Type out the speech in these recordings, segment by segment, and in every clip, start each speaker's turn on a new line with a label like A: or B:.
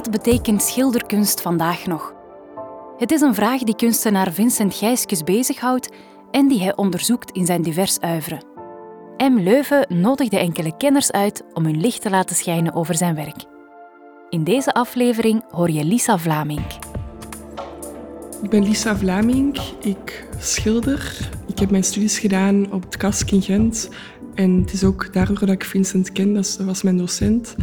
A: Wat betekent schilderkunst vandaag nog? Het is een vraag die kunstenaar Vincent Gijskes bezighoudt en die hij onderzoekt in zijn divers uiveren. M. Leuven nodigde enkele kenners uit om hun licht te laten schijnen over zijn werk. In deze aflevering hoor je Lisa Vlaming.
B: Ik ben Lisa Vlaming, ik schilder. Ik heb mijn studies gedaan op het KASK in Gent. En het is ook daardoor dat ik Vincent ken, dat was mijn docent.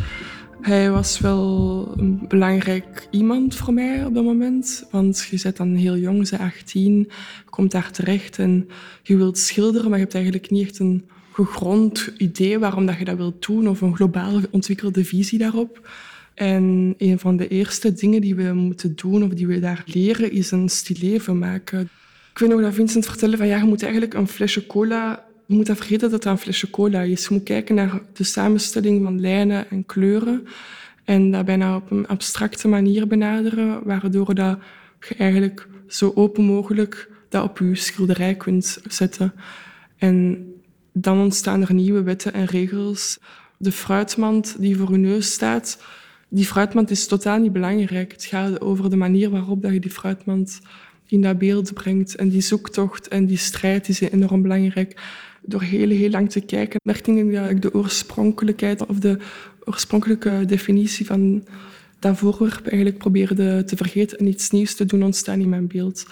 B: Hij was wel een belangrijk iemand voor mij op dat moment. Want je bent dan heel jong, ze 18, je komt daar terecht en je wilt schilderen, maar je hebt eigenlijk niet echt een gegrond idee waarom dat je dat wilt doen of een globaal ontwikkelde visie daarop. En een van de eerste dingen die we moeten doen of die we daar leren is een stileven maken. Ik weet nog dat Vincent vertelde van ja, je moet eigenlijk een flesje cola je moet dat vergeten dat het een flesje cola is. Je moet kijken naar de samenstelling van lijnen en kleuren en dat bijna op een abstracte manier benaderen, waardoor dat je eigenlijk zo open mogelijk dat op je schilderij kunt zetten. En dan ontstaan er nieuwe wetten en regels. De fruitmand die voor je neus staat, die fruitmand is totaal niet belangrijk. Het gaat over de manier waarop dat je die fruitmand in dat beeld brengt. En die zoektocht en die strijd is enorm belangrijk door heel, heel lang te kijken, merkte ik dat ik de oorspronkelijkheid of de oorspronkelijke definitie van dat voorwerp eigenlijk probeerde te vergeten en iets nieuws te doen ontstaan in mijn beeld.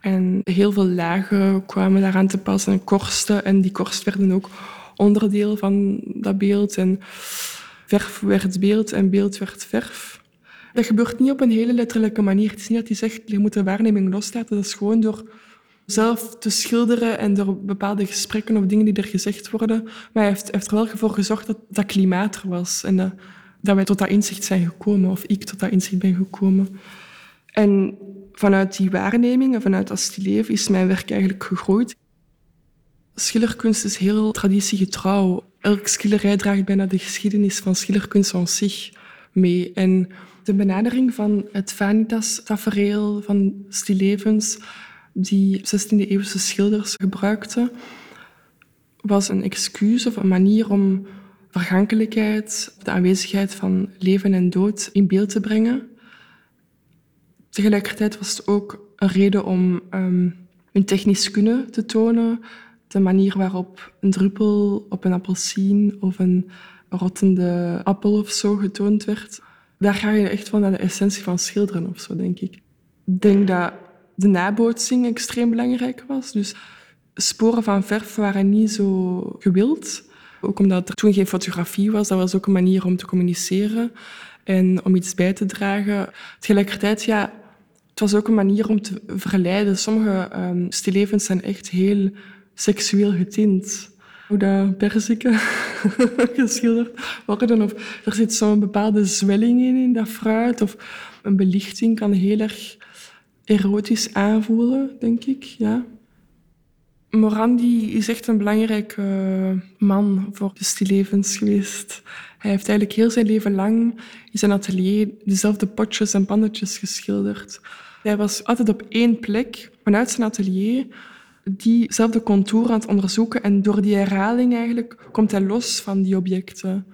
B: En heel veel lagen kwamen daaraan te passen en korsten. En die korst werden ook onderdeel van dat beeld. En verf werd beeld en beeld werd verf. Dat gebeurt niet op een hele letterlijke manier. Het is niet dat hij zegt, je moet de waarneming loslaten. Dat is gewoon door zelf te schilderen en door bepaalde gesprekken of dingen die er gezegd worden. Maar hij heeft, er wel voor gezorgd dat dat klimaat er was en dat, dat wij tot dat inzicht zijn gekomen, of ik tot dat inzicht ben gekomen. En vanuit die waarnemingen, vanuit dat stileven, is mijn werk eigenlijk gegroeid. Schilderkunst is heel traditiegetrouw. Elk schilderij draagt bijna de geschiedenis van schilderkunst aan zich mee. En de benadering van het Vanitas-tafereel, van stilevens, die 16e-eeuwse schilders gebruikten, was een excuus of een manier om vergankelijkheid, de aanwezigheid van leven en dood in beeld te brengen. Tegelijkertijd was het ook een reden om um, hun technisch kunnen te tonen, de manier waarop een druppel op een appelsien of een rottende appel of zo getoond werd. Daar ga je echt van naar de essentie van schilderen of zo, denk ik. Ik denk dat de nabootsing extreem belangrijk was. Dus sporen van verf waren niet zo gewild. Ook omdat er toen geen fotografie was, dat was ook een manier om te communiceren en om iets bij te dragen. Tegelijkertijd, ja, het was ook een manier om te verleiden. Sommige um, stillevens zijn echt heel seksueel getint. Hoe dat perziken geschilderd worden. Of er zit zo'n bepaalde zwelling in, in dat fruit. Of een belichting kan heel erg erotisch aanvoelen, denk ik. Ja. Morandi is echt een belangrijke man voor de stillevens geweest. Hij heeft eigenlijk heel zijn leven lang in zijn atelier dezelfde potjes en pannetjes geschilderd. Hij was altijd op één plek vanuit zijn atelier diezelfde contour aan het onderzoeken. En door die herhaling eigenlijk komt hij los van die objecten.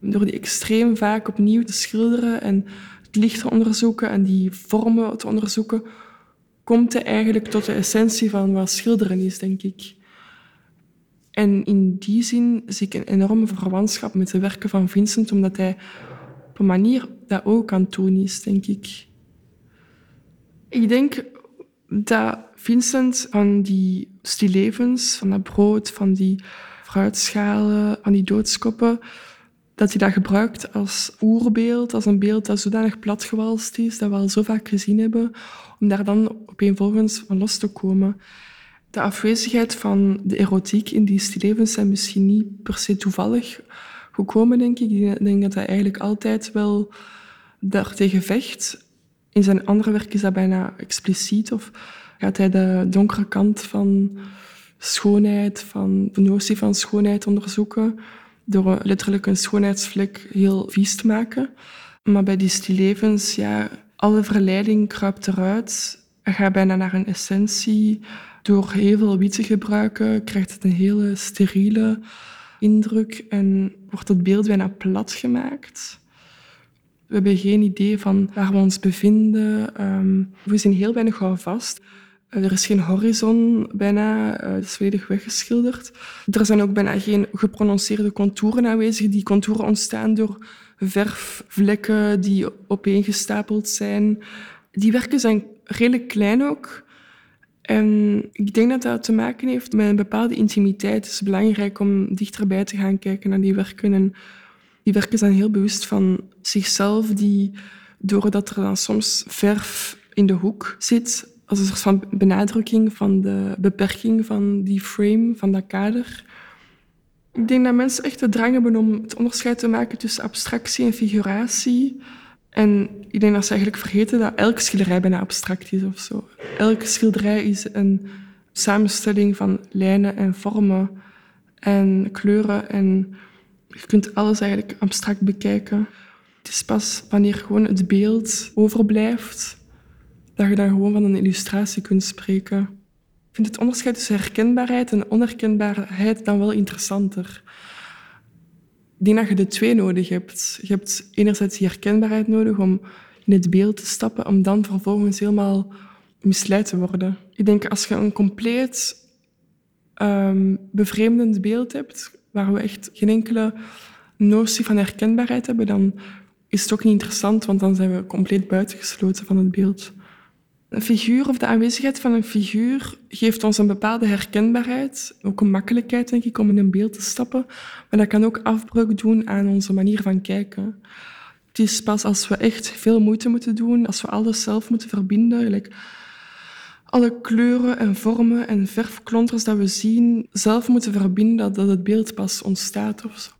B: Door die extreem vaak opnieuw te schilderen en licht onderzoeken en die vormen te onderzoeken, komt hij eigenlijk tot de essentie van wat schilderen is, denk ik. En in die zin zie ik een enorme verwantschap met de werken van Vincent, omdat hij op een manier dat ook aan het doen is, denk ik. Ik denk dat Vincent van die stilevens, van dat brood, van die fruitschalen, van die doodskoppen, dat hij dat gebruikt als oerbeeld, als een beeld dat zodanig platgewalst is, dat we al zo vaak gezien hebben, om daar dan opeenvolgens van los te komen. De afwezigheid van de erotiek in die stilevens zijn misschien niet per se toevallig gekomen, denk ik. Ik denk dat hij eigenlijk altijd wel daartegen vecht. In zijn andere werk is dat bijna expliciet, of gaat hij de donkere kant van schoonheid, van de notie van schoonheid onderzoeken door letterlijk een schoonheidsvlek heel vies te maken. Maar bij die stilevens, ja, alle verleiding kruipt eruit. Gaat bijna naar een essentie. Door heel veel wiet te gebruiken krijgt het een hele steriele indruk en wordt het beeld bijna plat gemaakt. We hebben geen idee van waar we ons bevinden. Um, we zien heel weinig vast. Eh, er is geen horizon bijna, het is volledig weggeschilderd. Er zijn ook bijna geen geprononceerde contouren aanwezig. Die contouren ontstaan door verfvlekken die opeengestapeld zijn. Die werken zijn redelijk klein ook. En ik denk dat dat te maken heeft met een bepaalde intimiteit. Het is belangrijk om dichterbij te gaan kijken naar die werken. En die werken zijn heel bewust van zichzelf, die, doordat er dan soms verf in de hoek zit, als een soort van benadrukking van de beperking van die frame, van dat kader. Ik denk dat mensen echt de drang hebben om het onderscheid te maken tussen abstractie en figuratie. En ik denk dat ze eigenlijk vergeten dat elke schilderij bijna abstract is of zo. Elke schilderij is een samenstelling van lijnen en vormen en kleuren. En je kunt alles eigenlijk abstract bekijken. Het is pas wanneer gewoon het beeld overblijft, dat je dan gewoon van een illustratie kunt spreken. Ik vind het onderscheid tussen herkenbaarheid en onherkenbaarheid dan wel interessanter. Ik denk dat je de twee nodig hebt. Je hebt enerzijds die herkenbaarheid nodig om in het beeld te stappen, om dan vervolgens helemaal misleid te worden. Ik denk als je een compleet um, bevreemdend beeld hebt, waar we echt geen enkele notie van herkenbaarheid hebben, dan is het ook niet interessant, want dan zijn we compleet buitengesloten van het beeld. Een figuur of de aanwezigheid van een figuur geeft ons een bepaalde herkenbaarheid, ook een makkelijkheid, denk ik, om in een beeld te stappen. Maar dat kan ook afbreuk doen aan onze manier van kijken. Het is pas als we echt veel moeite moeten doen, als we alles zelf moeten verbinden, alle kleuren en vormen en verfklonters dat we zien, zelf moeten verbinden, dat het beeld pas ontstaat of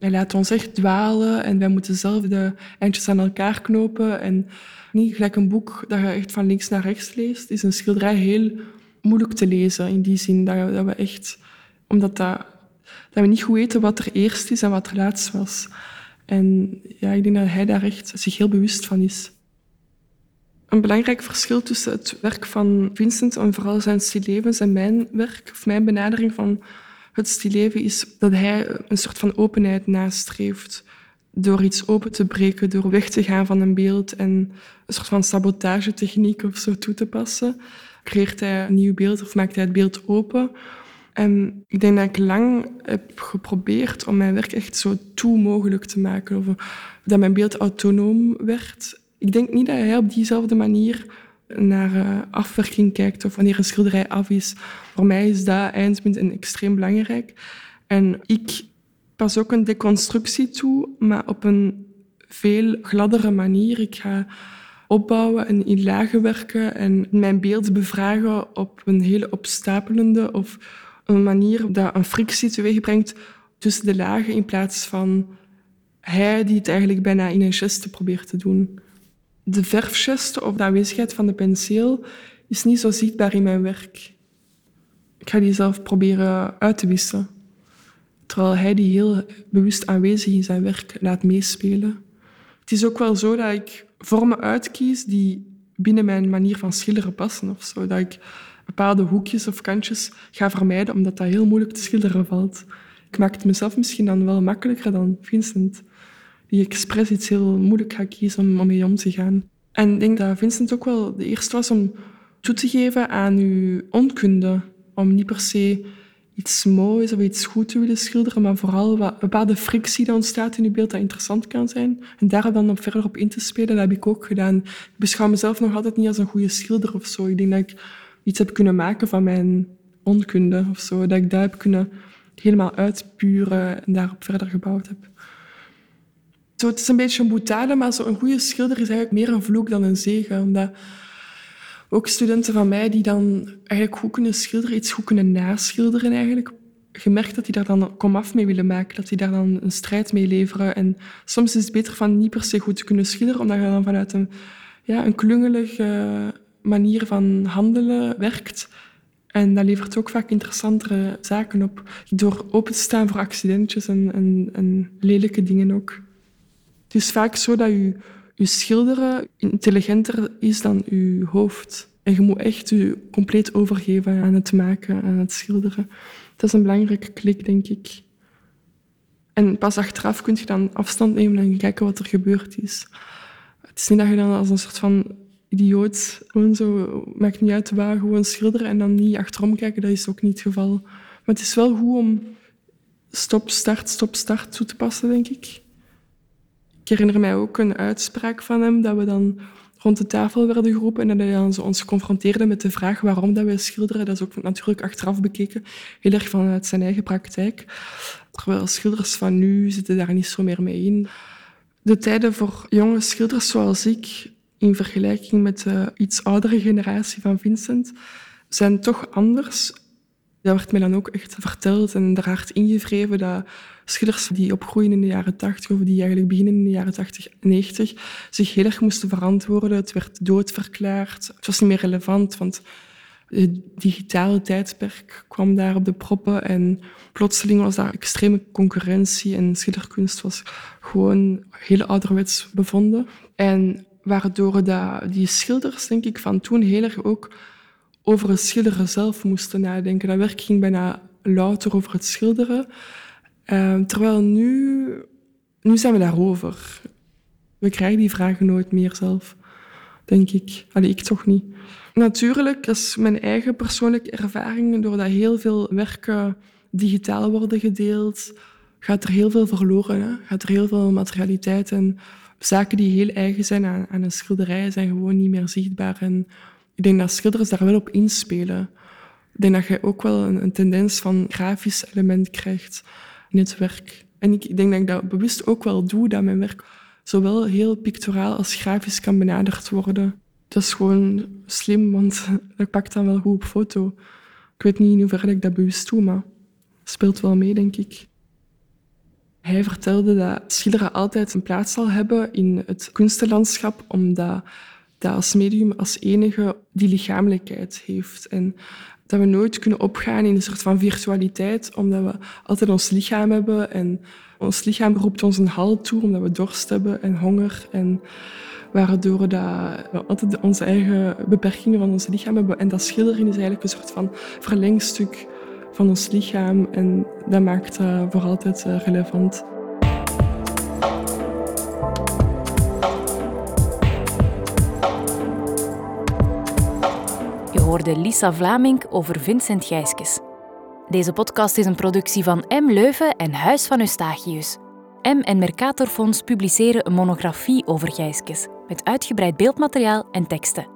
B: Hij laat ons echt dwalen en wij moeten zelf de eindjes aan elkaar knopen en niet gelijk een boek dat je echt van links naar rechts leest, is een schilderij heel moeilijk te lezen. In die zin dat, we echt, omdat dat, dat we niet goed weten wat er eerst is en wat er laatst was. En ja, ik denk dat hij daar echt zich heel bewust van is. Een belangrijk verschil tussen het werk van Vincent en vooral zijn stillevens en mijn werk, of mijn benadering van het stilleven, is dat hij een soort van openheid nastreeft door iets open te breken, door weg te gaan van een beeld en een soort van sabotagetechniek of zo toe te passen, creëert hij een nieuw beeld of maakt hij het beeld open. En ik denk dat ik lang heb geprobeerd om mijn werk echt zo toe mogelijk te maken, of dat mijn beeld autonoom werd. Ik denk niet dat hij op diezelfde manier naar uh, afwerking kijkt of wanneer een schilderij af is. Voor mij is dat eindpunt extreem belangrijk. En ik pas ook een deconstructie toe, maar op een veel gladdere manier. Ik ga opbouwen en in lagen werken en mijn beeld bevragen op een hele opstapelende of een manier dat een frictie teweeg brengt tussen de lagen in plaats van hij die het eigenlijk bijna in een geste probeert te doen. De verfgeste of de aanwezigheid van de penseel is niet zo zichtbaar in mijn werk. Ik ga die zelf proberen uit te wissen terwijl hij die heel bewust aanwezig in zijn werk laat meespelen. Het is ook wel zo dat ik vormen uitkies die binnen mijn manier van schilderen passen. Of zo. Dat ik bepaalde hoekjes of kantjes ga vermijden, omdat dat heel moeilijk te schilderen valt. Ik maak het mezelf misschien dan wel makkelijker dan Vincent, die expres iets heel moeilijk gaat kiezen om, om mee om te gaan. En ik denk dat Vincent ook wel de eerste was om toe te geven aan uw onkunde, om niet per se iets moois of iets goed te willen schilderen, maar vooral wat bepaalde frictie die ontstaat in je beeld dat interessant kan zijn. En daar dan op verder op in te spelen, dat heb ik ook gedaan. Ik beschouw mezelf nog altijd niet als een goede schilder of zo. Ik denk dat ik iets heb kunnen maken van mijn onkunde of zo. Dat ik daar heb kunnen helemaal uitpuren en daarop verder gebouwd heb. Zo, het is een beetje een boetade, maar zo een goede schilder is eigenlijk meer een vloek dan een zegen. Omdat ook studenten van mij die dan eigenlijk goed kunnen schilderen, iets goed kunnen naschilderen eigenlijk. Gemerkt dat die daar dan komaf mee willen maken, dat die daar dan een strijd mee leveren. En soms is het beter van niet per se goed te kunnen schilderen, omdat je dan vanuit een, ja, een klungelige manier van handelen werkt. En dat levert ook vaak interessantere zaken op. Door open te staan voor accidentjes en, en, en lelijke dingen ook. Het is vaak zo dat je je schilderen intelligenter is dan je hoofd. En je moet echt je compleet overgeven aan het maken, aan het schilderen. Dat is een belangrijke klik, denk ik. En pas achteraf kun je dan afstand nemen en kijken wat er gebeurd is. Het is niet dat je dan als een soort van idioot gewoon zo, maakt niet uit waar, gewoon schilderen en dan niet achterom kijken. Dat is ook niet het geval. Maar het is wel goed om stop, start, stop, start toe te passen, denk ik. Ik herinner mij ook een uitspraak van hem, dat we dan rond de tafel werden geroepen en dat hij dan ons confronteerde met de vraag waarom dat wij schilderen. Dat is ook natuurlijk achteraf bekeken, heel erg vanuit zijn eigen praktijk. Terwijl schilders van nu zitten daar niet zo meer mee in. De tijden voor jonge schilders zoals ik, in vergelijking met de iets oudere generatie van Vincent, zijn toch anders. Dat werd mij dan ook echt verteld en er hard ingevreven dat schilders die opgroeien in de jaren 80 of die eigenlijk beginnen in de jaren 80, 90 zich heel erg moesten verantwoorden. Het werd doodverklaard. Het was niet meer relevant, want het digitale tijdperk kwam daar op de proppen en plotseling was daar extreme concurrentie en schilderkunst was gewoon heel ouderwets bevonden. En waardoor dat die schilders, denk ik, van toen heel erg ook over het schilderen zelf moesten nadenken. Dat werk ging bijna louter over het schilderen. Uh, terwijl nu, nu zijn we daarover. We krijgen die vragen nooit meer zelf, denk ik. Allee, ik toch niet. Natuurlijk, is mijn eigen persoonlijke ervaring. Doordat heel veel werken digitaal worden gedeeld, gaat er heel veel verloren. Hè? Gaat er heel veel materialiteit en zaken die heel eigen zijn aan, aan een schilderij zijn gewoon niet meer zichtbaar. En ik denk dat schilders daar wel op inspelen. Ik denk dat je ook wel een, een tendens van grafisch element krijgt in het werk. En ik denk dat ik dat bewust ook wel doe, dat mijn werk zowel heel pictoraal als grafisch kan benaderd worden. Dat is gewoon slim, want dat pakt dan wel goed op foto. Ik weet niet in hoeverre ik dat bewust doe, maar het speelt wel mee, denk ik. Hij vertelde dat schilderen altijd een plaats zal hebben in het kunstenlandschap, omdat dat als medium als enige die lichamelijkheid heeft. En dat we nooit kunnen opgaan in een soort van virtualiteit, omdat we altijd ons lichaam hebben. En ons lichaam roept ons een halt toe, omdat we dorst hebben en honger. En waardoor we altijd onze eigen beperkingen van ons lichaam hebben. En dat schilderen is eigenlijk een soort van verlengstuk van ons lichaam. En dat maakt dat voor altijd eh, relevant.
A: Hoorde Lisa Vlaming over Vincent Gijskes. Deze podcast is een productie van M. Leuven en Huis van Eustachius. M en Mercatorfonds publiceren een monografie over Gijskes, met uitgebreid beeldmateriaal en teksten.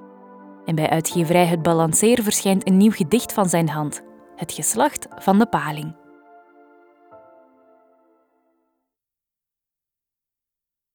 A: En bij uitgeverij Het Balanceer verschijnt een nieuw gedicht van zijn hand, Het geslacht van de paling.